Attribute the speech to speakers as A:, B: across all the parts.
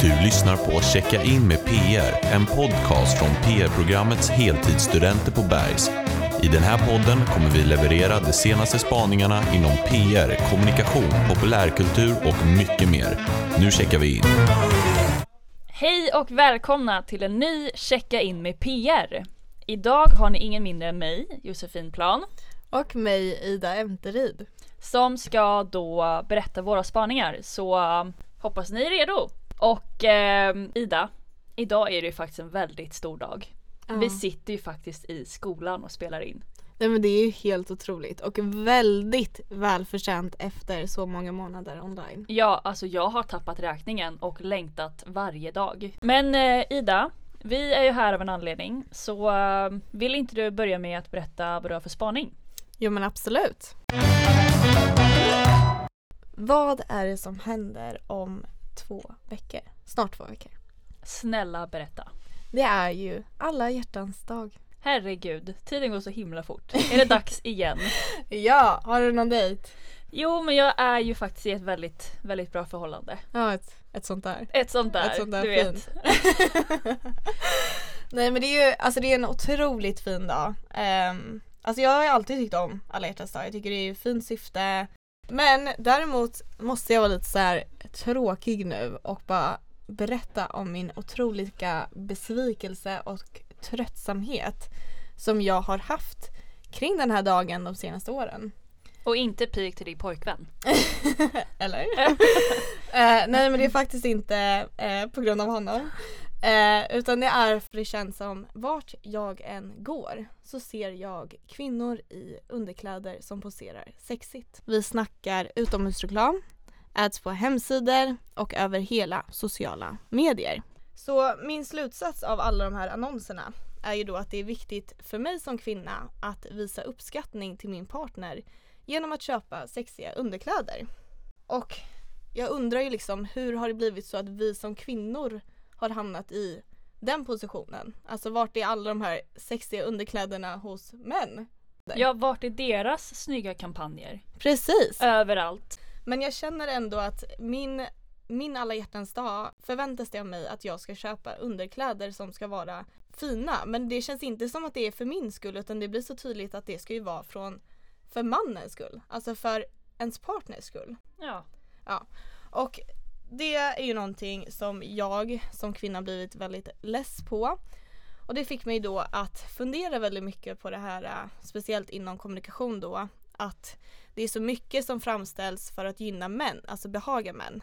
A: Du lyssnar på Checka in med PR, en podcast från PR-programmets heltidsstudenter på Bergs. I den här podden kommer vi leverera de senaste spaningarna inom PR, kommunikation, populärkultur och mycket mer. Nu checkar vi in.
B: Hej och välkomna till en ny Checka in med PR. Idag har ni ingen mindre än mig, Josefin Plan,
C: Och mig Ida Emteryd.
B: som ska då berätta våra spaningar. Så eh, hoppas ni är redo. Och eh, Ida, idag är det ju faktiskt en väldigt stor dag. Vi sitter ju faktiskt i skolan och spelar in.
C: Nej men det är ju helt otroligt och väldigt välförtjänt efter så många månader online.
B: Ja, alltså jag har tappat räkningen och längtat varje dag. Men eh, Ida, vi är ju här av en anledning. Så eh, vill inte du börja med att berätta vad du har för spaning?
C: Jo men absolut. Vad är det som händer om två veckor? Snart två veckor.
B: Snälla berätta.
C: Det är ju alla hjärtans dag.
B: Herregud, tiden går så himla fort. Är det dags igen?
C: Ja, har du någon dejt?
B: Jo, men jag är ju faktiskt i ett väldigt, väldigt bra förhållande.
C: Ja, ett, ett sånt där.
B: Ett sånt där,
C: Ett sånt där
B: du vet.
C: fint. Nej men det är ju alltså det är en otroligt fin dag. Um, alltså jag har ju alltid tyckt om alla hjärtans dag. Jag tycker det är ett fint syfte. Men däremot måste jag vara lite så här tråkig nu och bara berätta om min otroliga besvikelse och tröttsamhet som jag har haft kring den här dagen de senaste åren.
B: Och inte pik till din pojkvän.
C: Eller? Eh, nej men det är faktiskt inte eh, på grund av honom. Eh, utan det är för det känns som vart jag än går så ser jag kvinnor i underkläder som poserar sexigt. Vi snackar utomhusreklam, ads på hemsidor och över hela sociala medier. Så min slutsats av alla de här annonserna är ju då att det är viktigt för mig som kvinna att visa uppskattning till min partner genom att köpa sexiga underkläder. Och jag undrar ju liksom hur har det blivit så att vi som kvinnor har hamnat i den positionen? Alltså vart är alla de här sexiga underkläderna hos män?
B: Ja, vart är deras snygga kampanjer?
C: Precis!
B: Överallt.
C: Men jag känner ändå att min, min alla hjärtans dag förväntas det av mig att jag ska köpa underkläder som ska vara fina. Men det känns inte som att det är för min skull utan det blir så tydligt att det ska ju vara från för mannens skull. Alltså för ens partners skull.
B: Ja.
C: Och det är ju någonting som jag som kvinna blivit väldigt less på. Och det fick mig då att fundera väldigt mycket på det här, äh, speciellt inom kommunikation då, att det är så mycket som framställs för att gynna män, alltså behaga män.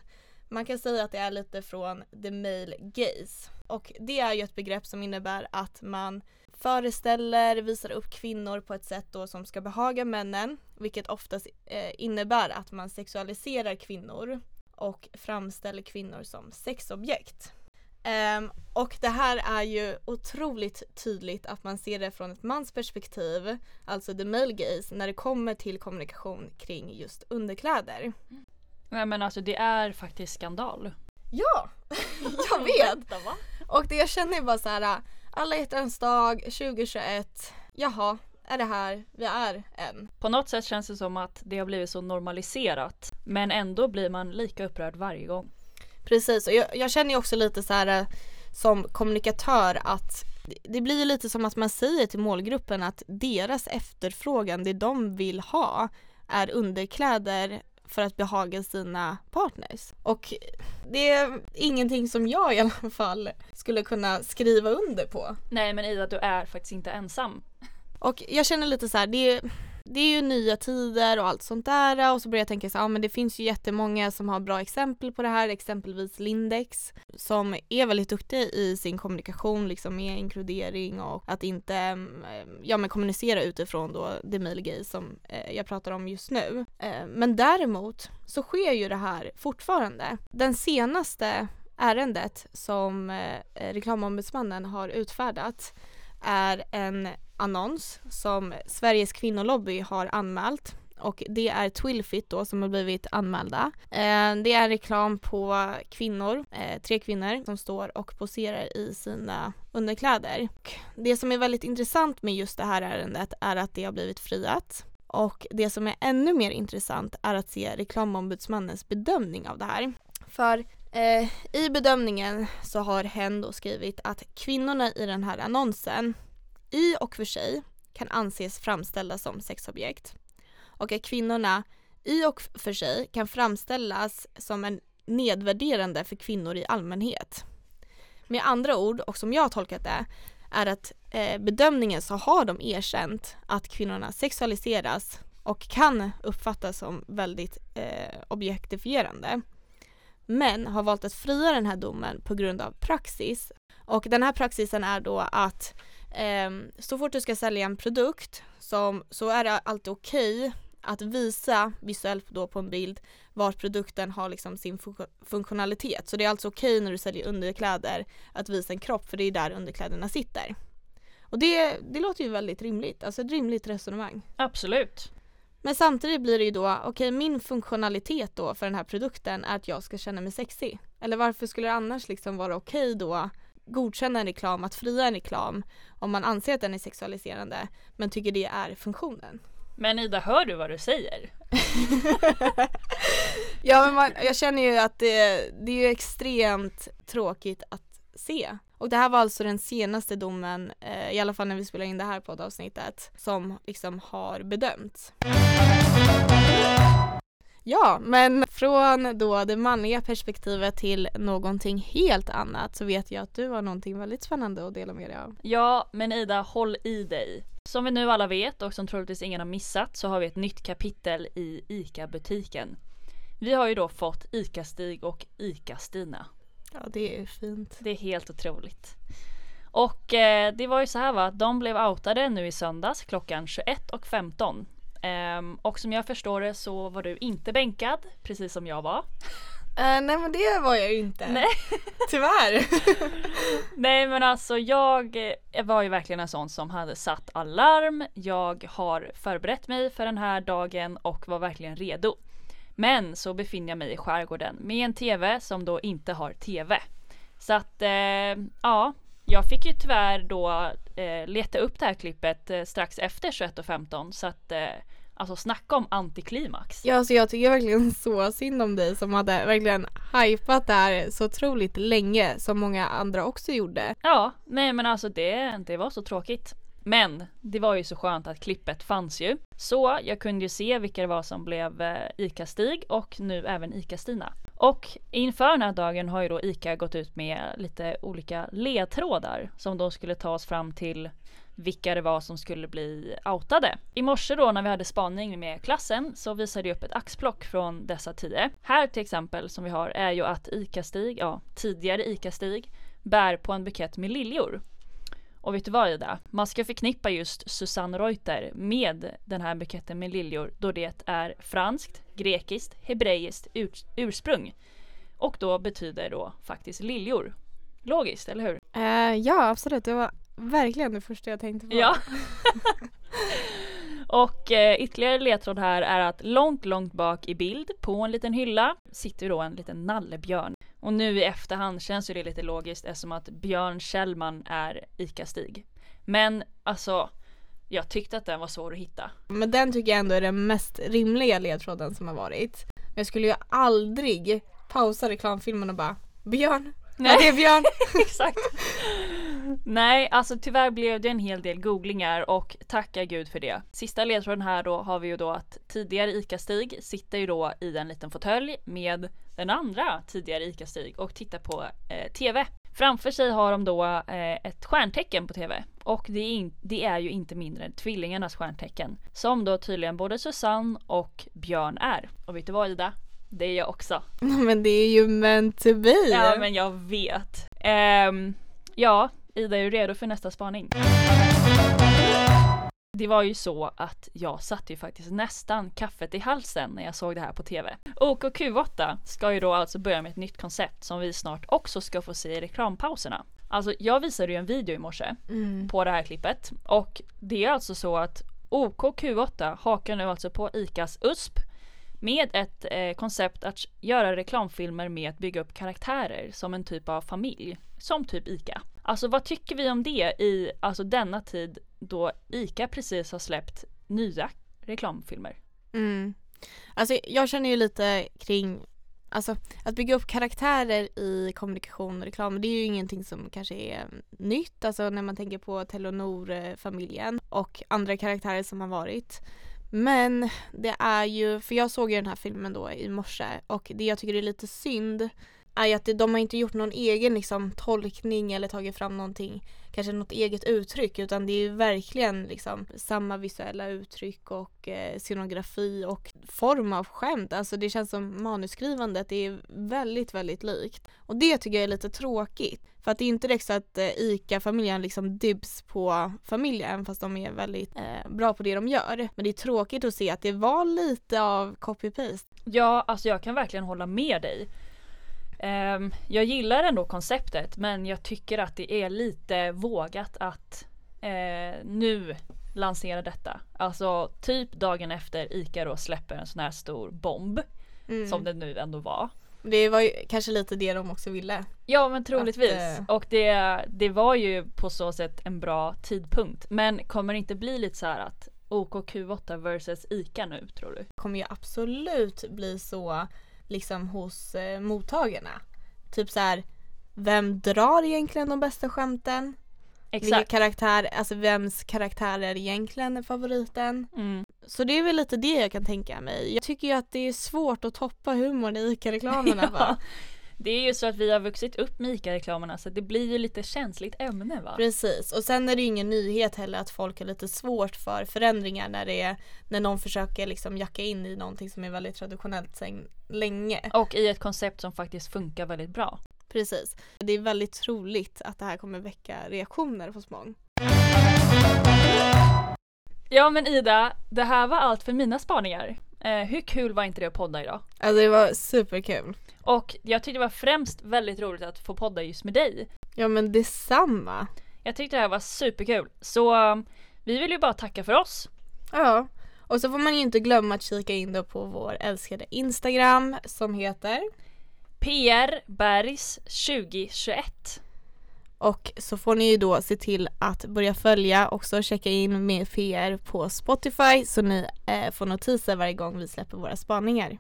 C: Man kan säga att det är lite från the male gaze. Och det är ju ett begrepp som innebär att man föreställer, visar upp kvinnor på ett sätt då som ska behaga männen, vilket oftast eh, innebär att man sexualiserar kvinnor och framställer kvinnor som sexobjekt. Ehm, och det här är ju otroligt tydligt att man ser det från ett mans perspektiv, alltså the male gaze, när det kommer till kommunikation kring just underkläder.
B: Nej men alltså det är faktiskt skandal.
C: Ja, jag vet! Och det jag känner är bara så här, alla hjärtans dag 2021, jaha, är det här vi är än?
B: På något sätt känns det som att det har blivit så normaliserat. Men ändå blir man lika upprörd varje gång.
C: Precis, och jag, jag känner ju också lite så här eh, som kommunikatör att det- blir ju lite som att man säger till målgruppen att deras efterfrågan, det de vill ha, är underkläder för att behaga sina partners. Och det är ingenting som jag i alla fall skulle kunna skriva under på.
B: Nej men Ida, du är faktiskt inte ensam.
C: Och jag känner lite så här, det är, det är ju nya tider och allt sånt där och så börjar jag tänka så här, ja men det finns ju jättemånga som har bra exempel på det här, exempelvis Lindex som är väldigt duktiga i sin kommunikation liksom med inkludering och att inte ja, men kommunicera utifrån då det mailgay som eh, jag pratar om just nu. Eh, men däremot så sker ju det här fortfarande. Den senaste ärendet som eh, reklamombudsmannen har utfärdat är en annons som Sveriges kvinnolobby har anmält och det är Twilfit då som har blivit anmälda. Eh, det är reklam på kvinnor, eh, tre kvinnor som står och poserar i sina underkläder. Och det som är väldigt intressant med just det här ärendet är att det har blivit friat. Och det som är ännu mer intressant är att se reklamombudsmannens bedömning av det här. För Eh, I bedömningen så har hen då skrivit att kvinnorna i den här annonsen i och för sig kan anses framställda som sexobjekt och att kvinnorna i och för sig kan framställas som en nedvärderande för kvinnor i allmänhet. Med andra ord, och som jag har tolkat det, är att eh, bedömningen så har de erkänt att kvinnorna sexualiseras och kan uppfattas som väldigt eh, objektifierande. Men har valt att fria den här domen på grund av praxis. Och den här praxisen är då att så fort du ska sälja en produkt som, så är det alltid okej okay att visa visuellt då på en bild var produkten har liksom sin funktionalitet. Så det är alltså okej okay när du säljer underkläder att visa en kropp för det är där underkläderna sitter. Och det, det låter ju väldigt rimligt, alltså ett rimligt resonemang.
B: Absolut.
C: Men samtidigt blir det ju då, okej okay, min funktionalitet då för den här produkten är att jag ska känna mig sexig. Eller varför skulle det annars liksom vara okej okay då godkänna en reklam, att fria en reklam om man anser att den är sexualiserande men tycker det är funktionen.
B: Men Ida, hör du vad du säger?
C: ja men man, jag känner ju att det, det är extremt tråkigt att se. Och det här var alltså den senaste domen, eh, i alla fall när vi spelar in det här poddavsnittet, som liksom har bedömts. Ja, men från då det manliga perspektivet till någonting helt annat så vet jag att du har någonting väldigt spännande att dela med dig av.
B: Ja, men Ida, håll i dig. Som vi nu alla vet och som troligtvis ingen har missat så har vi ett nytt kapitel i ICA-butiken. Vi har ju då fått ICA-Stig och ICA-Stina.
C: Ja det är fint.
B: Det är helt otroligt. Och eh, det var ju så här va, de blev outade nu i söndags klockan 21.15. Ehm, och som jag förstår det så var du inte bänkad, precis som jag var.
C: Uh, nej men det var jag ju inte.
B: Nej.
C: Tyvärr.
B: nej men alltså jag var ju verkligen en sån som hade satt alarm. Jag har förberett mig för den här dagen och var verkligen redo. Men så befinner jag mig i skärgården med en TV som då inte har TV. Så att eh, ja, jag fick ju tyvärr då eh, leta upp det här klippet eh, strax efter 21.15 så att eh, Alltså snacka om antiklimax.
C: Ja, alltså jag tycker verkligen så synd om dig som hade verkligen hypat det här så otroligt länge som många andra också gjorde.
B: Ja, nej men alltså det, det var så tråkigt. Men det var ju så skönt att klippet fanns ju. Så jag kunde ju se vilka det var som blev eh, ICA-Stig och nu även ICA-Stina. Och inför den här dagen har ju då ICA gått ut med lite olika ledtrådar som då skulle ta oss fram till vilka det var som skulle bli outade. I morse då när vi hade spaning med klassen så visade jag upp ett axplock från dessa tio. Här till exempel som vi har är ju att ICA-Stig, ja tidigare ICA-Stig, bär på en bukett med liljor. Och vet du vad Ida? Man ska förknippa just Susanne Reuter med den här buketten med liljor då det är franskt, grekiskt, hebreiskt ur ursprung. Och då betyder då faktiskt liljor. Logiskt, eller hur?
C: Uh, ja, absolut. Det var verkligen det första jag tänkte på.
B: Ja. och eh, ytterligare ledtråd här är att långt, långt bak i bild på en liten hylla sitter då en liten nallebjörn. Och nu i efterhand känns ju det lite logiskt eftersom att Björn Kjellman är ICA-Stig. Men alltså, jag tyckte att den var svår att hitta.
C: Men den tycker jag ändå är den mest rimliga ledtråden som har varit. Jag skulle ju aldrig pausa reklamfilmen och bara Björn, Nej. Ja, det är Björn.
B: Exakt. Nej, alltså tyvärr blev det en hel del googlingar och tacka gud för det. Sista ledtråden här då har vi ju då att tidigare ICA-Stig sitter ju då i en liten fåtölj med den andra tidigare ICA-Stig och tittar på eh, TV. Framför sig har de då eh, ett stjärntecken på TV och det är, in, det är ju inte mindre än tvillingarnas stjärntecken som då tydligen både Susanne och Björn är. Och vet du vad Ida? Det är jag också.
C: Men det är ju meant to be.
B: Ja men jag vet. Um, ja, Ida är du redo för nästa spaning? Det var ju så att jag satte ju faktiskt nästan kaffet i halsen när jag såg det här på TV. OKQ8 ska ju då alltså börja med ett nytt koncept som vi snart också ska få se i reklampauserna. Alltså jag visade ju en video i morse mm. på det här klippet och det är alltså så att OKQ8 hakar nu alltså på ICAs USP med ett eh, koncept att göra reklamfilmer med att bygga upp karaktärer som en typ av familj. Som typ ICA. Alltså vad tycker vi om det i alltså denna tid då ICA precis har släppt nya reklamfilmer?
C: Mm. Alltså jag känner ju lite kring Alltså att bygga upp karaktärer i kommunikation och reklam det är ju ingenting som kanske är nytt. Alltså när man tänker på Telenor-familjen och andra karaktärer som har varit. Men det är ju, för jag såg ju den här filmen då i morse och det jag tycker är lite synd är ju att de har inte gjort någon egen liksom, tolkning eller tagit fram någonting, kanske något eget uttryck utan det är verkligen liksom samma visuella uttryck och eh, scenografi och form av skämt. Alltså det känns som manusskrivandet är väldigt, väldigt likt. Och det tycker jag är lite tråkigt. För att det är inte direkt så att eh, ICA-familjen liksom dibs på familjen fast de är väldigt eh, bra på det de gör. Men det är tråkigt att se att det var lite av copy-paste.
B: Ja, alltså jag kan verkligen hålla med dig. Um, jag gillar ändå konceptet men jag tycker att det är lite vågat att uh, nu lansera detta. Alltså typ dagen efter ICA då släpper en sån här stor bomb. Mm. Som det nu ändå var.
C: Det var ju kanske lite det de också ville.
B: Ja men troligtvis. Att, uh... Och det, det var ju på så sätt en bra tidpunkt. Men kommer det inte bli lite så här att OKQ8 versus ICA nu tror du?
C: kommer ju absolut bli så liksom hos eh, mottagarna. Typ så här, vem drar egentligen de bästa skämten? Exakt. karaktär, alltså vems karaktär är egentligen favoriten? Mm. Så det är väl lite det jag kan tänka mig. Jag tycker ju att det är svårt att toppa humorn i ICA-reklamerna ja.
B: Det är ju så att vi har vuxit upp med ICA-reklamerna så det blir ju lite känsligt ämne va?
C: Precis och sen är det ju ingen nyhet heller att folk har lite svårt för förändringar när det är när någon försöker liksom jacka in i någonting som är väldigt traditionellt sen länge.
B: Och i ett koncept som faktiskt funkar väldigt bra.
C: Precis. Det är väldigt troligt att det här kommer väcka reaktioner hos många.
B: Ja men Ida, det här var allt för mina spaningar. Eh, hur kul var inte det att podda idag?
C: Alltså det var superkul.
B: Och jag tyckte det var främst väldigt roligt att få podda just med dig.
C: Ja men detsamma.
B: Jag tyckte det här var superkul. Så um, vi vill ju bara tacka för oss.
C: Ja. Och så får man ju inte glömma att kika in då på vår älskade Instagram som heter
B: PR Bergs 2021.
C: Och så får ni ju då se till att börja följa och så checka in med PR på Spotify så ni eh, får notiser varje gång vi släpper våra spaningar.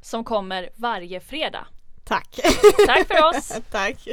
B: Som kommer varje fredag.
C: Tack!
B: Tack för oss!
C: Tack!